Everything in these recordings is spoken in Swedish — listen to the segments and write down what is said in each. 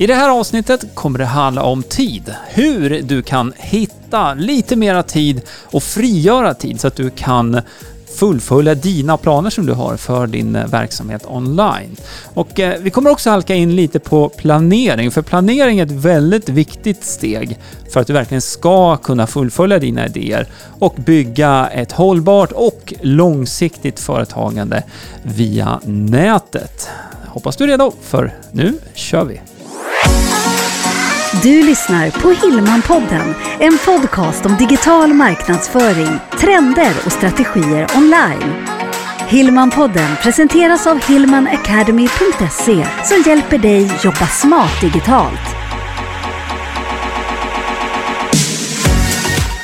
I det här avsnittet kommer det handla om tid. Hur du kan hitta lite mera tid och frigöra tid så att du kan fullfölja dina planer som du har för din eh, verksamhet online. Och eh, vi kommer också halka in lite på planering, för planering är ett väldigt viktigt steg för att du verkligen ska kunna fullfölja dina idéer och bygga ett hållbart och långsiktigt företagande via nätet. Hoppas du är redo, för nu kör vi! Du lyssnar på Hillmanpodden, en podcast om digital marknadsföring, trender och strategier online. Hillmanpodden presenteras av hillmanacademy.se som hjälper dig jobba smart digitalt.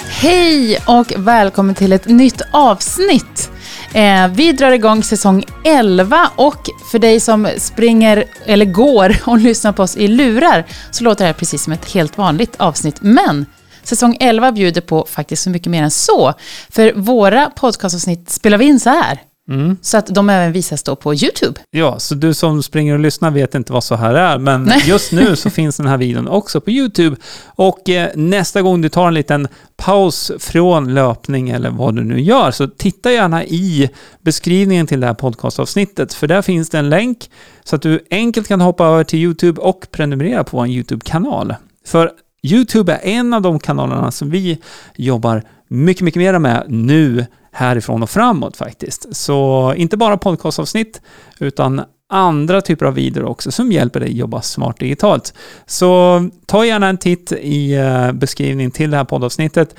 Hej och välkommen till ett nytt avsnitt Eh, vi drar igång säsong 11 och för dig som springer eller går och lyssnar på oss i lurar så låter det här precis som ett helt vanligt avsnitt. Men säsong 11 bjuder på faktiskt så mycket mer än så. För våra podcastavsnitt spelar vi in så här. Mm. Så att de även visas då på YouTube. Ja, så du som springer och lyssnar vet inte vad så här är, men Nej. just nu så finns den här videon också på YouTube. Och eh, nästa gång du tar en liten paus från löpning eller vad du nu gör, så titta gärna i beskrivningen till det här podcastavsnittet, för där finns det en länk så att du enkelt kan hoppa över till YouTube och prenumerera på vår YouTube-kanal. För YouTube är en av de kanalerna som vi jobbar mycket, mycket mer med nu härifrån och framåt faktiskt. Så inte bara podcastavsnitt, utan andra typer av videor också som hjälper dig jobba smart digitalt. Så ta gärna en titt i eh, beskrivningen till det här poddavsnittet.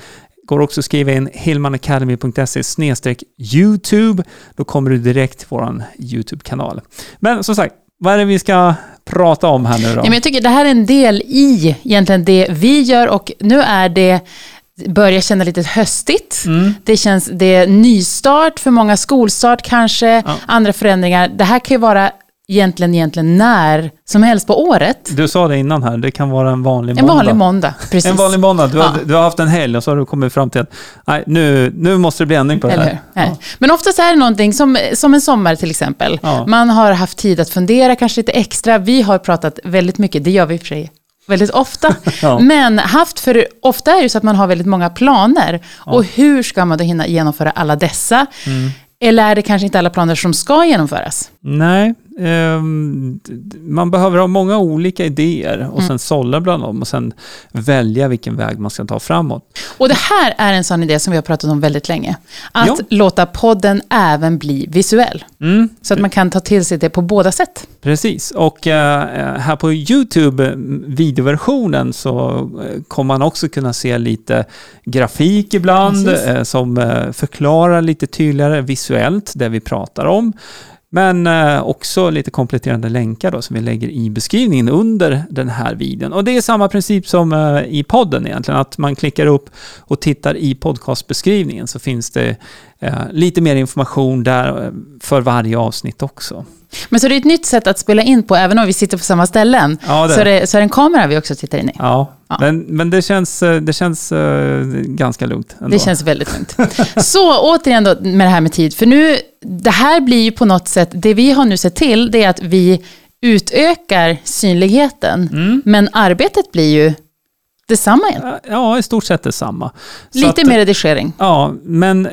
Går också att skriva in hillmanacademy.se YouTube. Då kommer du direkt till vår YouTube-kanal. Men som sagt, vad är det vi ska prata om här nu då? Men jag tycker det här är en del i egentligen det vi gör och nu är det börjar känna lite höstigt. Mm. Det känns, det är nystart för många, skolstart kanske, ja. andra förändringar. Det här kan ju vara egentligen, egentligen när som helst på året. Du sa det innan här, det kan vara en vanlig måndag. En vanlig måndag, precis. En vanlig måndag. Du, ja. har, du har haft en helg och så har du kommit fram till att nej, nu, nu måste det bli ändring på det här. Ja. Men oftast är det någonting som, som en sommar till exempel. Ja. Man har haft tid att fundera, kanske lite extra. Vi har pratat väldigt mycket, det gör vi i och för sig väldigt ofta. ja. Men haft, för ofta är det så att man har väldigt många planer. Ja. Och hur ska man då hinna genomföra alla dessa? Mm. Eller är det kanske inte alla planer som ska genomföras? Nej, man behöver ha många olika idéer och mm. sen sålla bland dem och sen välja vilken väg man ska ta framåt. Och det här är en sån idé som vi har pratat om väldigt länge. Att ja. låta podden även bli visuell. Mm. Så att man kan ta till sig det på båda sätt. Precis, och uh, här på YouTube, videoversionen, så uh, kommer man också kunna se lite grafik ibland uh, som förklarar lite tydligare visuellt det vi pratar om. Men eh, också lite kompletterande länkar då, som vi lägger i beskrivningen under den här videon. Och det är samma princip som eh, i podden egentligen, att man klickar upp och tittar i podcastbeskrivningen så finns det eh, lite mer information där för varje avsnitt också. Men så det är ett nytt sätt att spela in på, även om vi sitter på samma ställen. Ja, det. Så, det, så är det en kamera vi också tittar in i. Ja, ja. Men, men det känns, det känns uh, ganska lugnt. Ändå. Det känns väldigt lugnt. så återigen då med det här med tid, för nu, det här blir ju på något sätt, det vi har nu sett till, det är att vi utökar synligheten, mm. men arbetet blir ju detsamma igen? Ja, i stort sett detsamma. Lite att, mer redigering? Ja, men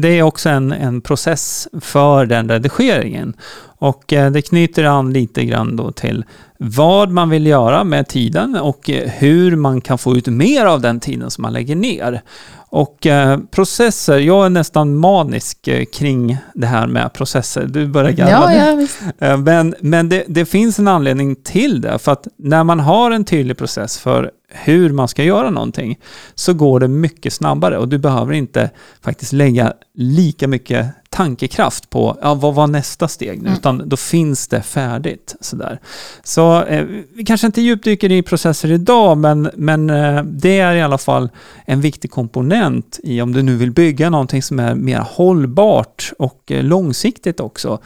det är också en, en process för den redigeringen. Och eh, det knyter an lite grann då till vad man vill göra med tiden och eh, hur man kan få ut mer av den tiden som man lägger ner. Och eh, processer, jag är nästan manisk kring det här med processer. Du börjar garva ja, ja, Men, men det, det, finns en anledning till det. För att när man har en tydlig process för hur man ska göra någonting så går det mycket snabbare och du behöver inte faktiskt lägga lika mycket tankekraft på ja, vad var nästa steg nu, mm. utan då finns det färdigt. Sådär. Så eh, vi kanske inte djupdyker i processer idag, men, men eh, det är i alla fall en viktig komponent i om du nu vill bygga någonting som är mer hållbart och eh, långsiktigt också.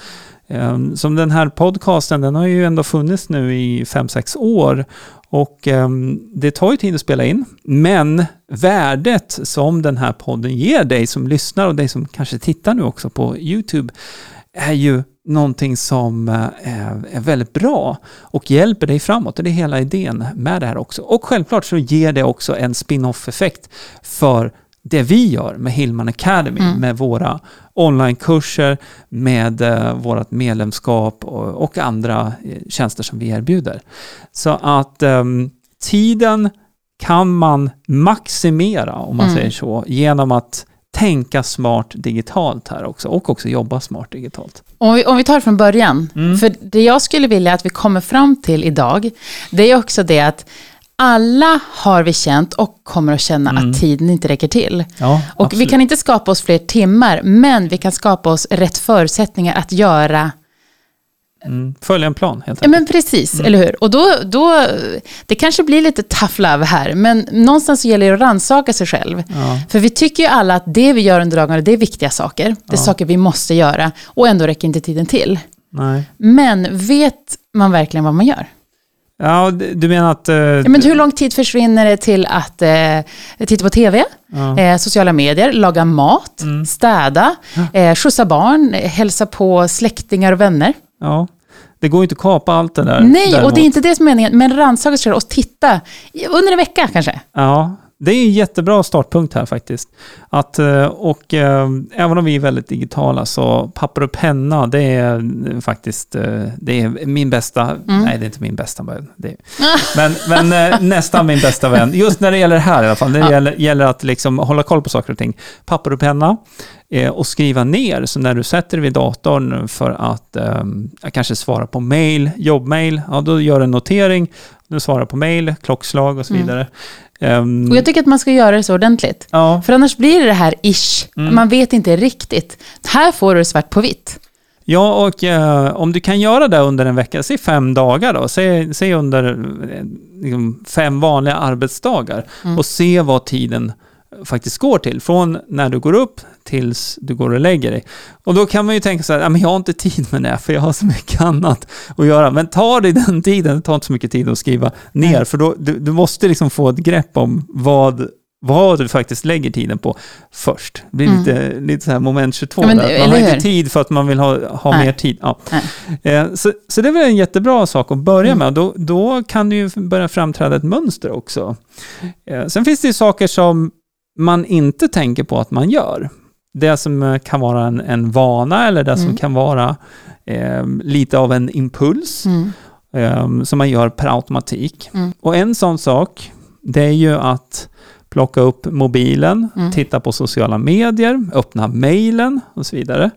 Ehm, som den här podcasten, den har ju ändå funnits nu i 5-6 år och ehm, det tar ju tid att spela in, men värdet som den här podden ger dig som lyssnar och dig som kanske tittar nu också på YouTube är ju någonting som eh, är, väldigt bra och hjälper dig framåt. Det är hela idén med det här också. Och självklart så ger det också en spin-off-effekt för det vi gör med Hillman Academy, Mm. med våra onlinekurser, med eh, vårt medlemskap och, och andra eh, tjänster som vi erbjuder. Så att ehm, tiden kan man maximera, om man Mm. säger så, genom att tänka smart digitalt här också och också jobba smart digitalt. Om vi, om vi tar det från början. Mm. För det jag skulle vilja att vi kommer fram till idag, det är också det att alla har vi känt och kommer att känna Mm. att tiden inte räcker till. Ja, Och vi kan inte skapa oss fler timmar, men vi kan skapa oss rätt förutsättningar att göra mm, följa en plan helt Ja, enkelt. men precis, eller hur? Och då, då, det kanske blir lite tough love här, men någonstans så gäller det att rannsaka sig själv. Ja. För vi tycker ju alla att det vi gör under dagarna, det är viktiga saker. Det är Ja. saker vi måste göra och ändå räcker inte tiden till. Nej. Men vet man verkligen vad man gör? Ja, du menar att... eh, Ja, men hur lång tid försvinner det till att eh, titta på TV, ja. eh, sociala medier, laga mat, Mm. städa, eh, skjutsa barn, hälsa på släktingar och vänner? ja, det går ju inte att kapa allt det där. Nej, och däremot. det är inte det som är meningen, men rannsaka sig och titta under en vecka kanske. Ja, det är en jättebra startpunkt här faktiskt. Att, eh, och eh, även om vi är väldigt digitala så papper och penna, det är faktiskt eh, det är min bästa, Mm. nej det är inte min bästa vän, det, men, men nästan min bästa vän. Just när det gäller det här i alla fall, när det Ja. gäller, gäller att liksom hålla koll på saker och ting. Papper och penna och skriva ner, så när du sätter dig vid datorn för att eh, kanske svara på mail, jobbmail, ja då gör en notering, du svarar på mail, klockslag och så Mm. vidare. Ehm, Och jag tycker att man ska göra det så ordentligt. Ja, För annars blir det det här ish. Mm. Man vet inte riktigt. Här får du svart på vitt. ja och eh, om du kan göra det under en vecka, säg fem dagar då, säg, säg under eh, liksom, fem vanliga arbetsdagar Mm. och se vad tiden faktiskt går till, från när du går upp tills du går och lägger dig. Och då kan man ju tänka så här, men jag har inte tid med det, för jag har så mycket annat att göra. Men ta dig den tiden, det tar inte så mycket tid att skriva ner, Nej. för då, du, du måste liksom få ett grepp om vad vad du faktiskt lägger tiden på först. Det blir Mm. lite, lite så här moment 22 Ja, men där. Man har inte tid för att man vill ha, ha Nej. mer tid. Ja. Eh, så, så det är väl en jättebra sak att börja Mm. med. Då, då kan det ju börja framträda ett mönster också. Eh, sen finns det ju saker som man inte tänker på att man gör. Det som eh, kan vara en, en vana eller det som Mm. kan vara eh, lite av en impuls Mm. eh, som man gör per automatik. Mm. Och en sån sak, det är ju att plocka upp mobilen, Mm. titta på sociala medier, öppna mejlen och så vidare.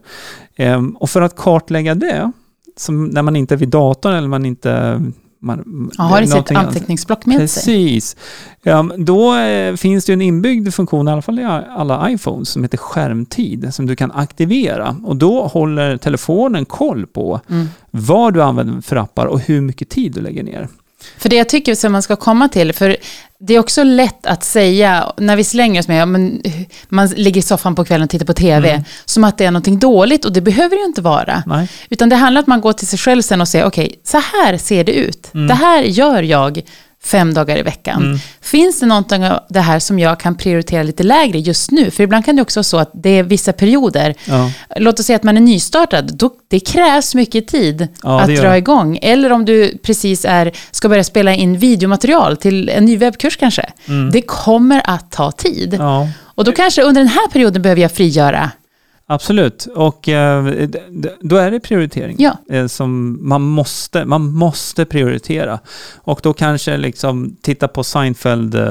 Ehm, och för att kartlägga det, som när man inte är vid datorn eller man inte... Man, Ja, har i sitt anteckningsblock med sig. Precis. Ehm, då eh, finns det en inbyggd funktion, i alla fall i alla iPhones, som heter skärmtid, som du kan aktivera. Och då håller telefonen koll på Mm. vad du använder för appar och hur mycket tid du lägger ner. För det jag tycker som man ska komma till, för det är också lätt att säga, när vi slänger oss med, men, man ligger i soffan på kvällen och tittar på TV, Mm. som att det är någonting dåligt, och det behöver det ju inte vara. Nej. Utan det handlar om att man går till sig själv sen och säger, okej, så här ser det ut. Mm. Det här gör jag fem dagar i veckan. Mm. Finns det någonting av det här som jag kan prioritera lite lägre just nu? För ibland kan det också vara så att det är vissa perioder, Ja. låt oss säga att man är nystartad, då, det krävs mycket tid Ja, att dra igång. Eller om du precis är, ska börja spela in videomaterial till en ny webbkurs kanske. Mm. Det kommer att ta tid. ja. Och då kanske under den här perioden behöver jag frigöra. Absolut, och eh, då är det prioritering. Ja. eh, som man måste, man måste prioritera. Och då kanske liksom titta på Seinfeld eh.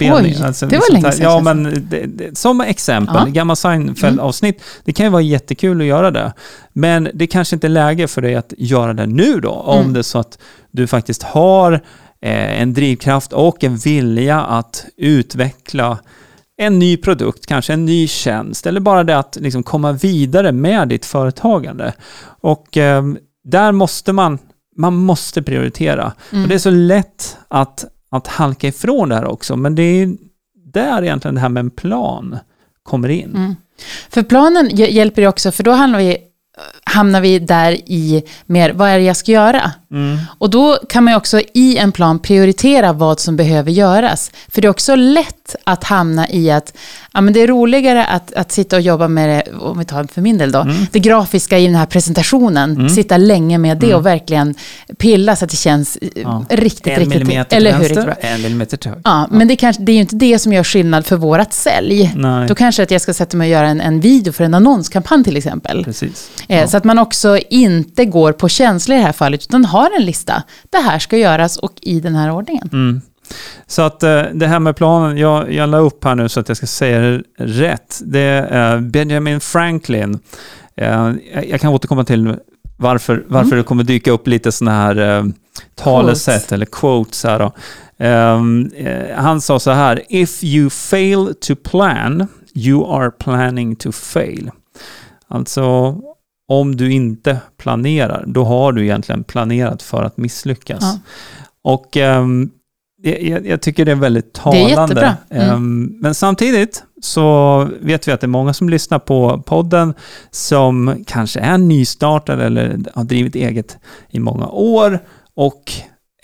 Oj, det var sånt länge sedan, Ja, men det, det, som exempel, Ja. Mm. gamla Seinfeld-avsnitt. Det kan ju vara jättekul att göra det. Men det kanske inte är läge för dig att göra det nu då, om Mm. det är så att du faktiskt har en drivkraft och en vilja att utveckla en ny produkt, kanske en ny tjänst, eller bara det att liksom komma vidare med ditt företagande. Och eh, där måste man, man måste prioritera. Mm. Och det är så lätt att, att halka ifrån det här också, men det är där egentligen det här med en plan kommer in. Mm. För planen hj- hjälper ju också, för då handlar vi hamnar vi där i mer, vad är det jag ska göra? Mm. Och då kan man också i en plan prioritera vad som behöver göras. För det är också lätt att hamna i att ja, men det är roligare att, att sitta och jobba med det, om vi tar för min del då, Mm. det grafiska i den här presentationen, sitta länge med det och verkligen pilla så att det känns eh, Ja. riktigt, en riktigt, millimeter eller hur? Vänster, en millimeter till höger. Ja, men det, kanske, det är ju inte det som gör skillnad för vårat sälj. Nej. Då kanske att jag ska sätta mig och göra en, en video för en annonskampanj till exempel. Precis. Eh, Så att man också inte går på känslor i det här fallet, utan har en lista. Det här ska göras och i den här ordningen. Mm. Så att eh, det här med planen, jag, jag la upp här nu så att jag ska säga det rätt. Det är Benjamin Franklin. Eh, jag- kan återkomma till varför, varför Mm. det kommer dyka upp lite sådana här eh, talesätt eller quotes här då. Ehm, eh, han sa så här, If you fail to plan, you are planning to fail. Alltså, om du inte planerar, då har du egentligen planerat för att misslyckas. Ja. Och ehm, jag, jag tycker det är väldigt Det är talande. jättebra. Mm. Ehm, men samtidigt så vet vi att det är många som lyssnar på podden som kanske är nystartade eller har drivit eget i många år. Och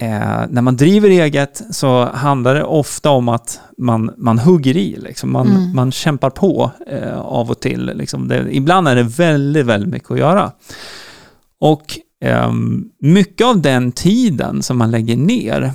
eh, när man driver eget så handlar det ofta om att man, man hugger i, liksom. man, Mm. man kämpar på eh, av och till. Liksom. Det, ibland är det väldigt, väldigt mycket att göra. Och ehm, mycket av den tiden som man lägger ner eh,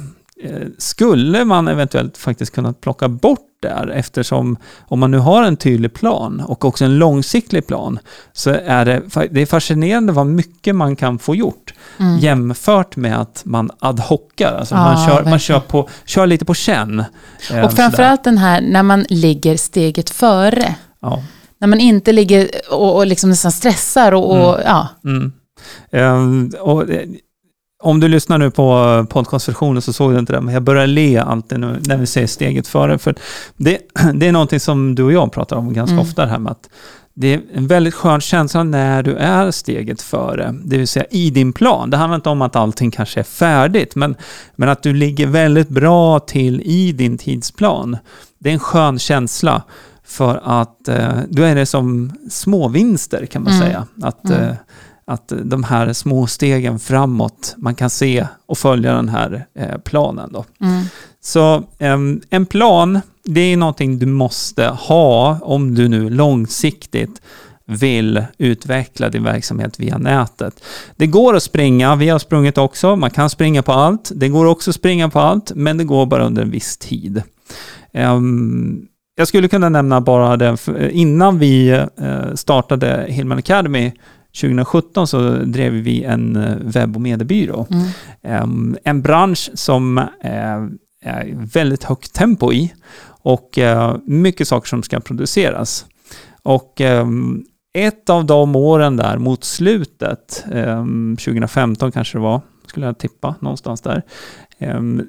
skulle man eventuellt faktiskt kunna plocka bort där eftersom om man nu har en tydlig plan och också en långsiktig plan så är det, det är fascinerande vad mycket man kan få gjort Mm. jämfört med att man ad hoccar. Alltså Ja, man kör, man kör, på, kör lite på känn. eh, Och framförallt den här när man ligger steget före. Ja. När man inte ligger och, och liksom nästan stressar och, och ja. Mm. Ehm, och, eh, om du lyssnar nu på podcastversionen så såg du inte det, men jag börjar le alltid nu när vi säger steget före. För det, det är någonting som du och jag pratar om ganska Mm. ofta, det här med att det är en väldigt skön känsla när du är steget före, det vill säga i din plan. Det handlar inte om att allting kanske är färdigt, men, men att du ligger väldigt bra till i din tidsplan. Det är en skön känsla för att eh, då är det som små vinster kan man Mm. säga. Att, Mm. eh, att de här små stegen framåt, man kan se och följa den här eh, planen. Då. Mm. Så en plan, det är någonting du måste ha om du nu långsiktigt vill utveckla din verksamhet via nätet. Det går att springa, vi har sprungit också, man kan springa på allt. Det går också att springa på allt, men det går bara under en viss tid. Jag skulle kunna nämna bara det, för innan vi eh, startade Hillman Academy 2017 så drev vi en eh, webb och mediebyrå. Mm. En bransch som eh, är väldigt högt tempo i och eh, mycket saker som ska produceras. Och ett av de åren där mot slutet, ehm, 2015 kanske det var, skulle jag tippa, någonstans där.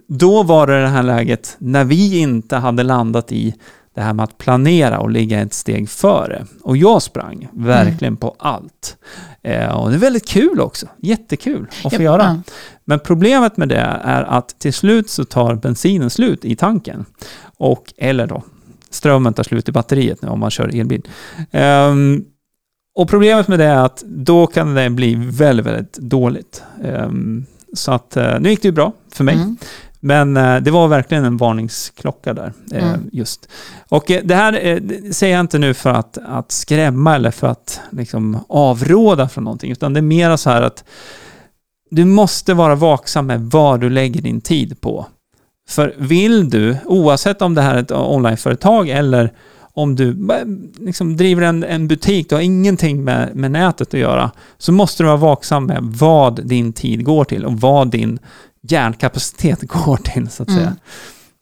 Då var det det här läget när vi inte hade landat i det här med att planera och ligga ett steg före. Och jag sprang verkligen på allt. Eh, och det är väldigt kul också. Jättekul att få göra. ja. Men problemet med det är att till slut så tar bensinen slut i tanken. Och, eller då, strömmen tar slut i batteriet nu om man kör elbil. Ehm, och problemet med det är att då kan det bli väldigt, väldigt dåligt. Ehm, så att eh, nu gick det ju bra för mig. Mm. Men eh, det var verkligen en varningsklocka där. Eh, Mm. just. Och eh, det här det säger jag inte nu för att, att skrämma eller för att liksom, avråda från någonting, utan det är mer så här att du måste vara vaksam med vad du lägger din tid på. För vill du, oavsett om det här är ett onlineföretag eller om du liksom driver en, en butik, du har ingenting med, med nätet att göra, så måste du vara vaksam med vad din tid går till och vad din hjärnkapacitet går till, så att Mm. säga.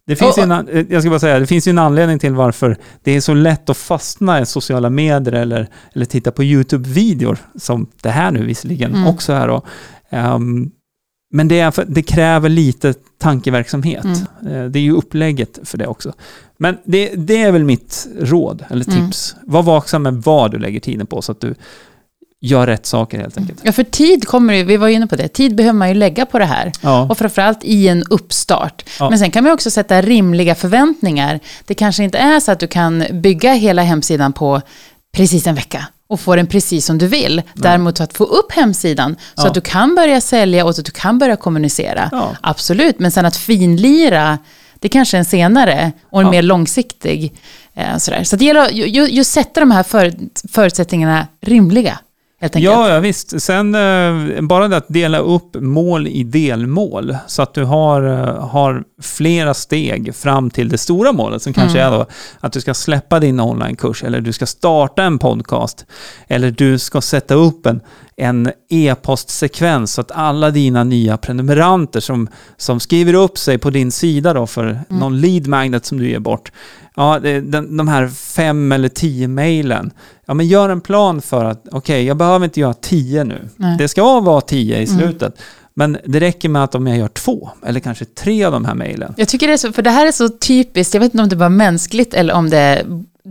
Det finns, en, eh, jag ska bara säga, det finns ju en anledning till varför det är så lätt att fastna i sociala medier eller, eller titta på YouTube-videor, som det här nu visserligen Mm. också är då. Ehm, men det, är för, det kräver lite tankeverksamhet. Mm. Eh, det är ju upplägget för det också. Men det, det är väl mitt råd, eller Mm. tips. Var vaksam med vad du lägger tiden på, så att du gör rätt saker helt enkelt. Ja, för tid kommer ju, vi var ju inne på det, tid behöver man ju lägga på det här. Ja. Och framförallt i en uppstart. Ja. Men sen kan man också sätta rimliga förväntningar. Det kanske inte är så att du kan bygga hela hemsidan på precis en vecka. och få den precis som du vill. Däremot att få upp hemsidan så Ja. att du kan börja sälja och att du kan börja kommunicera. Ja. Absolut, men sen att finlira, det kanske är en senare och en Ja. mer långsiktig. Eh, sådär. Så det gäller att ju, ju, ju sätta de här för, förutsättningarna rimliga. Helt enkelt. Ja, ja, visst. Sen eh, bara det att dela upp mål i delmål så att du har, eh, har flera steg fram till det stora målet som kanske Mm. är då att du ska släppa din onlinekurs eller du ska starta en podcast eller du ska sätta upp en, en e-postsekvens så att alla dina nya prenumeranter som, som skriver upp sig på din sida då för Mm. någon lead magnet som du ger bort. Ja, den, de här fem eller tio mejlen. Ja, men gör en plan för att, okej, jag behöver inte göra tio nu. Nej. Det ska vara tio i slutet. Men det räcker med att om jag gör två, eller kanske tre av de här mejlen. Jag tycker det är så, för det här är så typiskt, jag vet inte om det var mänskligt eller om det är,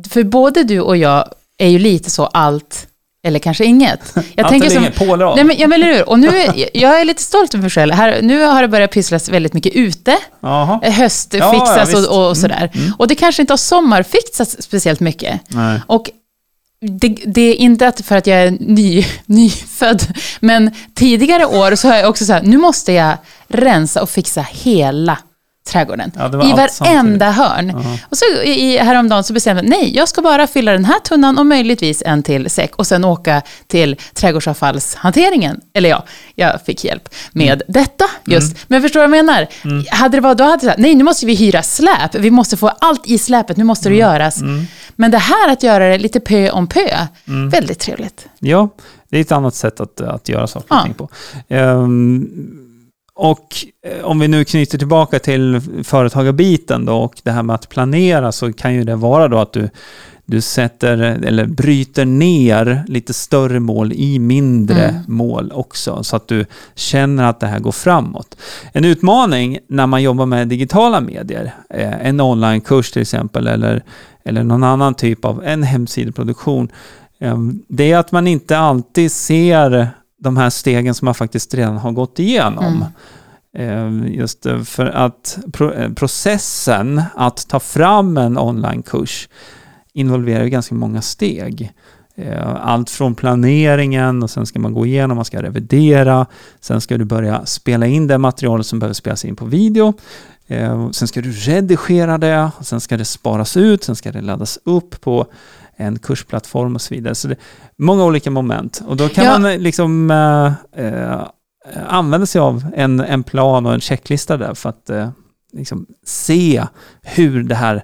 för både du och jag är ju lite så allt eller kanske inget. Jag tänker som, inget, nej men, ja, men eller hur, och nu, jag är lite stolt över mig själv. Här, nu har det börjat pysslas väldigt mycket ute, Jaha. Eh, höstfixas Ja, ja, och, och sådär. Och det kanske inte har sommarfixats speciellt mycket. Nej. Och det, det är inte att för att jag är ny, nyfödd, men tidigare år så har jag också så här, nu måste jag rensa och fixa hela trädgården. Ja, I varenda hörn. Och så i, häromdagen så bestämde jag, nej, jag ska bara fylla den här tunnan och möjligtvis en till säck och sen åka till trädgårdsavfallshanteringen. Eller ja, jag fick hjälp med Mm. detta just. Men jag förstår vad jag menar. Hade det varit, då hade sagt, nej, nu måste vi hyra släp. Vi måste få allt i släpet, nu måste Mm. det göras. Men det här att göra det lite pö om pö, Mm. väldigt trevligt. Ja, det är ett annat sätt att, att göra saker och Ja. ting på. Ehm, och eh, om vi nu knyter tillbaka till företagarbiten då och det här med att planera så kan ju det vara då att du, du sätter eller bryter ner lite större mål i mindre Mm. mål också så att du känner att det här går framåt. En utmaning när man jobbar med digitala medier, eh, en onlinekurs till exempel eller, eller någon annan typ av en hemsideproduktion Ehm, Det är att man inte alltid ser de här stegen som man faktiskt redan har gått igenom. Ehm, Just eh, för att eh, processen att ta fram en onlinekurs involverar ju ganska många steg. Eh, Allt från planeringen och sen ska man gå igenom, man ska revidera, sen ska du börja spela in det materialet som behöver spelas in på video. Eh, Sen ska du redigera det, sen ska det sparas ut, sen ska det laddas upp på en kursplattform och så vidare. Så det är många olika moment. Och då kan Ja. man eh, liksom eh, eh, använda sig av en, en plan och en checklista där för att eh, liksom se hur det här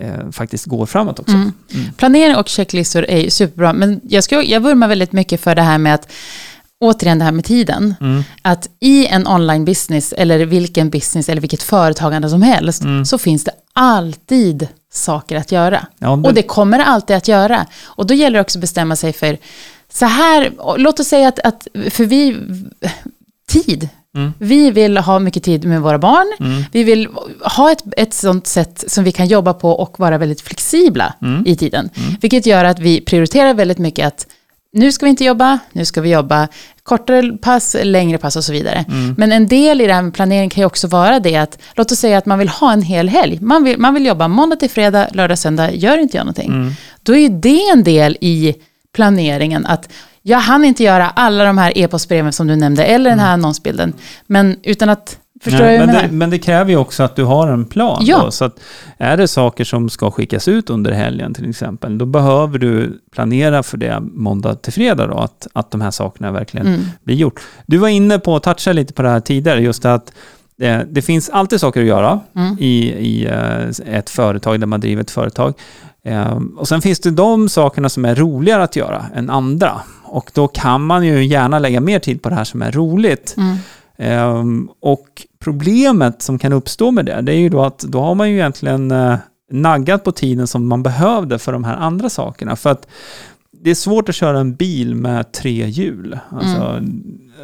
eh, faktiskt går framåt också. Mm. Planering och checklistor är superbra, men jag, ska, jag vurmar väldigt mycket för det här med att, återigen det här med tiden, Mm. att i en online business, eller vilken business, eller vilket företagande som helst, Mm. så finns det alltid saker att göra. Ja, Och det kommer det alltid att göra. Och då gäller det också att bestämma sig för, så här, låt oss säga att, att för vi, tid, Mm. vi vill ha mycket tid med våra barn, Mm. vi vill ha ett, ett sånt sätt som vi kan jobba på och vara väldigt flexibla Mm. i tiden. Vilket gör att vi prioriterar väldigt mycket att nu ska vi inte jobba, nu ska vi jobba kortare pass, längre pass och så vidare. Mm. Men en del i det här med planering kan ju också vara det att, låt oss säga att man vill ha en hel helg. Man vill, man vill jobba måndag till fredag, lördag, söndag, gör inte jag någonting. Mm. Då är ju det en del i planeringen att jag hann inte göra alla de här e-postbreven som du nämnde, eller den här annonsbilden. Men utan att, förstår. Nej, du men, det, men det kräver ju också att du har en plan. Ja. Då, så att är det saker som ska skickas ut under helgen till exempel, då behöver du planera för det måndag till fredag då, att, att de här sakerna verkligen Mm. blir gjort. Du var inne på att toucha lite på det här tidigare, just att eh, det finns alltid saker att göra Mm. i, i eh, ett företag där man driver ett företag. Eh, och sen finns det de sakerna som är roligare att göra än andra. Och då kan man ju gärna lägga mer tid på det här som är roligt. Mm. Ehm, och problemet som kan uppstå med det, det är ju då att då har man ju egentligen eh, naggat på tiden som man behövde för de här andra sakerna. För att det är svårt att köra en bil med tre hjul. Alltså,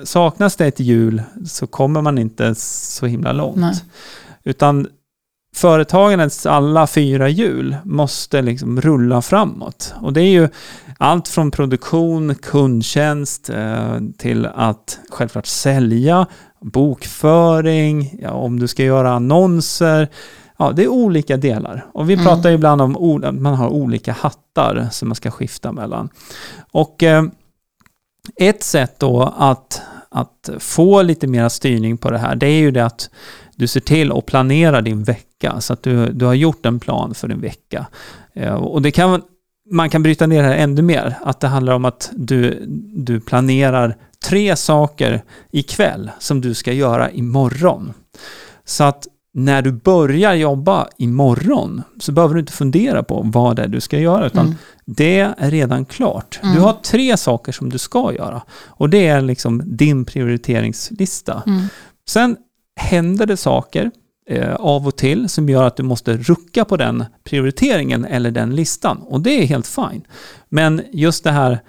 Saknas det ett hjul så kommer man inte så himla långt. Nej. Utan företagandets alla fyra hjul måste liksom rulla framåt. Och det är ju allt från produktion, kundtjänst eh, till att självklart sälja, bokföring, ja, om du ska göra annonser, ja, det är olika delar. Och vi Mm. pratar ju ibland om att man har olika hattar som man ska skifta mellan. Och eh, ett sätt då att, att få lite mer styrning på det här, det är ju det att du ser till att planera din vecka, så att du, du har gjort en plan för din vecka. Eh, och det kan, man kan bryta ner det här ännu mer, att det handlar om att du, du planerar tre saker ikväll som du ska göra imorgon. Så att när du börjar jobba imorgon så behöver du inte fundera på vad det är du ska göra, utan Mm. det är redan klart. Mm. Du har tre saker som du ska göra och det är liksom din prioriteringslista. Mm. Sen händer det saker eh, av och till som gör att du måste rucka på den prioriteringen eller den listan och det är helt fine. Men just det här,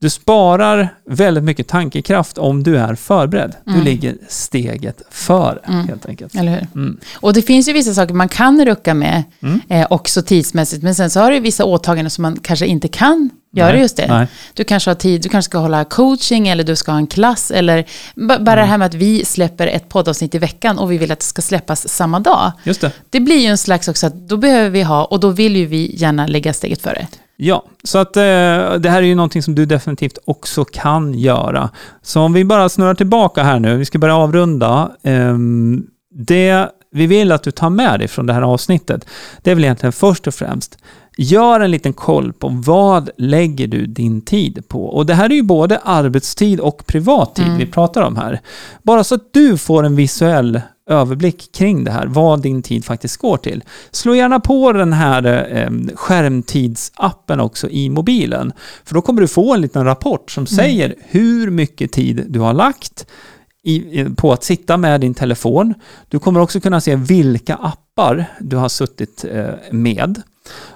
du sparar väldigt mycket tankekraft om du är förberedd. Du Mm. ligger steget före Mm. helt enkelt. Eller hur? Mm. Och det finns ju vissa saker man kan rucka med Mm. eh, också tidsmässigt. Men sen så har du vissa åtaganden som man kanske inte kan göra Nej, just det. nej. Du kanske har tid, du kanske ska hålla coaching eller du ska ha en klass. Eller ba- bara det Mm. här med att vi släpper ett poddavsnitt i veckan och vi vill att det ska släppas samma dag. Just det. Det blir ju en slags också att då behöver vi ha, och då vill ju vi gärna lägga steget före. Ja, så att eh, det här är ju någonting som du definitivt också kan göra. Så om vi bara snurrar tillbaka här nu, vi ska börja avrunda. Ehm, det vi vill att du tar med dig från det här avsnittet, det är väl egentligen först och främst, gör en liten koll på vad lägger du din tid på? Och det här är ju både arbetstid och privattid Mm. vi pratar om här. Bara så att du får en visuell överblick kring det här, vad din tid faktiskt går till. Slå gärna på den här eh, skärmtidsappen också i mobilen. För då kommer du få en liten rapport som säger hur mycket tid du har lagt i- på att sitta med din telefon. Du kommer också kunna se vilka appar du har suttit eh, med.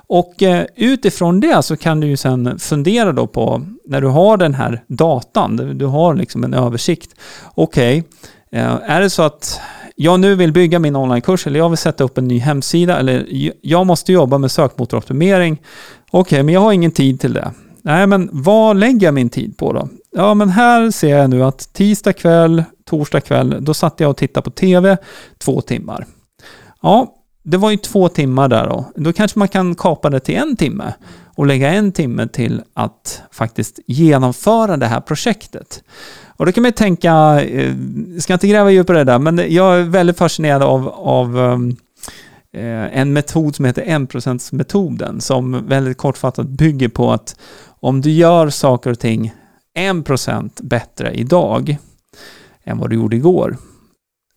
Och eh, utifrån det så kan du ju sen fundera då på, när du har den här datan, du, har liksom en översikt. Okej, okay, är det så att jag nu vill bygga min onlinekurs eller jag vill sätta upp en ny hemsida eller jag måste jobba med sökmotoroptimering. Okej, men jag har ingen tid till det. Nej, men vad lägger jag min tid på då? Ja, men här ser jag nu att tisdag kväll, torsdag kväll, då satt jag och tittade på TV två timmar. Ja, det var ju två timmar där då. Då kanske man kan kapa det till en timme och lägga en timme till att faktiskt genomföra det här projektet. Och då kan man ju tänka, eh, jag ska inte gräva djupare i det där, men jag är väldigt fascinerad av, av ehm, eh, en metod som heter 1%-metoden som väldigt kortfattat bygger på att om du gör saker och ting 1% bättre idag än vad du gjorde igår,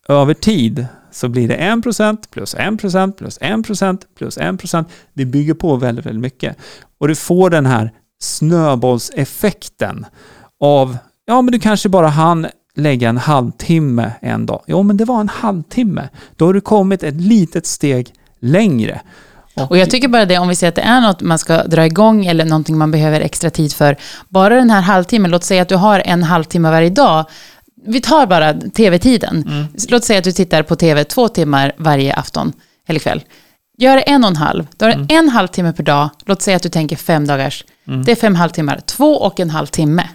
över tid så blir det 1% plus 1% plus 1% plus 1%. Det bygger på väldigt, väldigt mycket. Och du får den här snöbollseffekten av, ja men du kanske bara hann lägga en halvtimme en dag. Jo men det var en halvtimme. Då har du kommit ett litet steg längre. Och jag tycker bara det, om vi säger att det är något man ska dra igång eller någonting man behöver extra tid för. Bara den här halvtimmen, låt säga att du har en halvtimme varje dag. Vi tar bara tv-tiden. Låt säga att du tittar på tv två timmar varje afton eller kväll. Gör en och en halv. Då är det en halvtimme per dag. Låt säga att du tänker fem dagars. Det är fem halvtimmar. Två och en halv timme.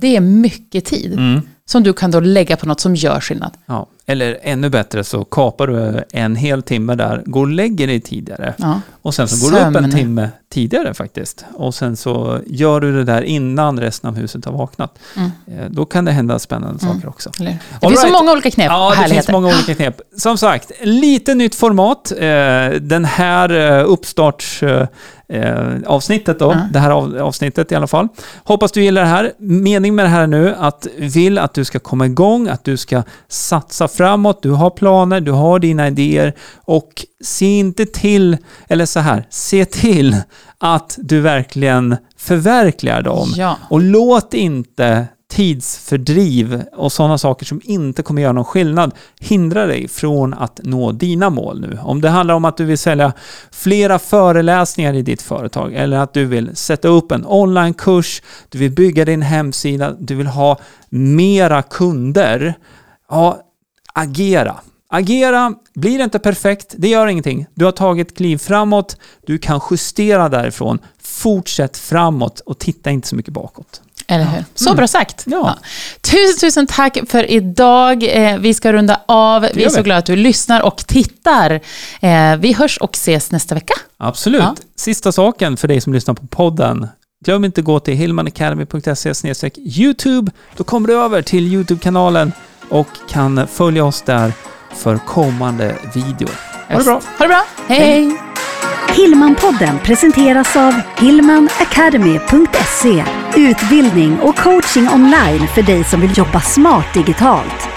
Det är mycket tid. Som du kan då lägga på något som gör skillnad. Ja, eller ännu bättre så kapar du en hel timme där, går och lägger dig tidigare. Ja. Och sen så går du upp en Sömn. timme tidigare faktiskt. Och sen så gör du det där innan resten av huset har vaknat. Mm. Eh, Då kan det hända spännande saker också. Det All finns så right. många olika knep Ja, det finns många olika knep. Som sagt, lite nytt format. Eh, Den här eh, uppstarts avsnittet då, Ja. det här av, avsnittet i alla fall. Hoppas du gillar det här. Mening med det här nu att vill att du ska komma igång, att du ska satsa framåt, du har planer, du har dina idéer och se inte till, eller så här, se till att du verkligen förverkligar dem. Ja. Och låt inte tidsfördriv och sådana saker som inte kommer göra någon skillnad hindrar dig från att nå dina mål nu. Om det handlar om att du vill sälja flera föreläsningar i ditt företag eller att du vill sätta upp en onlinekurs, du vill bygga din hemsida, du vill ha mera kunder. Ja, agera agera. Blir det inte perfekt, det gör ingenting. Du har tagit kliv framåt, du kan justera därifrån. Fortsätt framåt och titta inte så mycket bakåt. Eller hur? Så Mm. bra sagt. Ja. Tusen, tusen tack för idag. Eh, vi ska runda av. Vi är så glada att du lyssnar och tittar. Eh, vi hörs och ses nästa vecka. Absolut. Ja. Sista saken för dig som lyssnar på podden. Glöm inte att gå till hillmanacademy.se youtube. Då kommer du över till Youtube-kanalen och kan följa oss där för kommande videor. Ha det bra! Ha det bra. Hej, hej. Hillmanpodden presenteras av hillmanacademy.se Utbildning och coaching online för dig som vill jobba smart digitalt.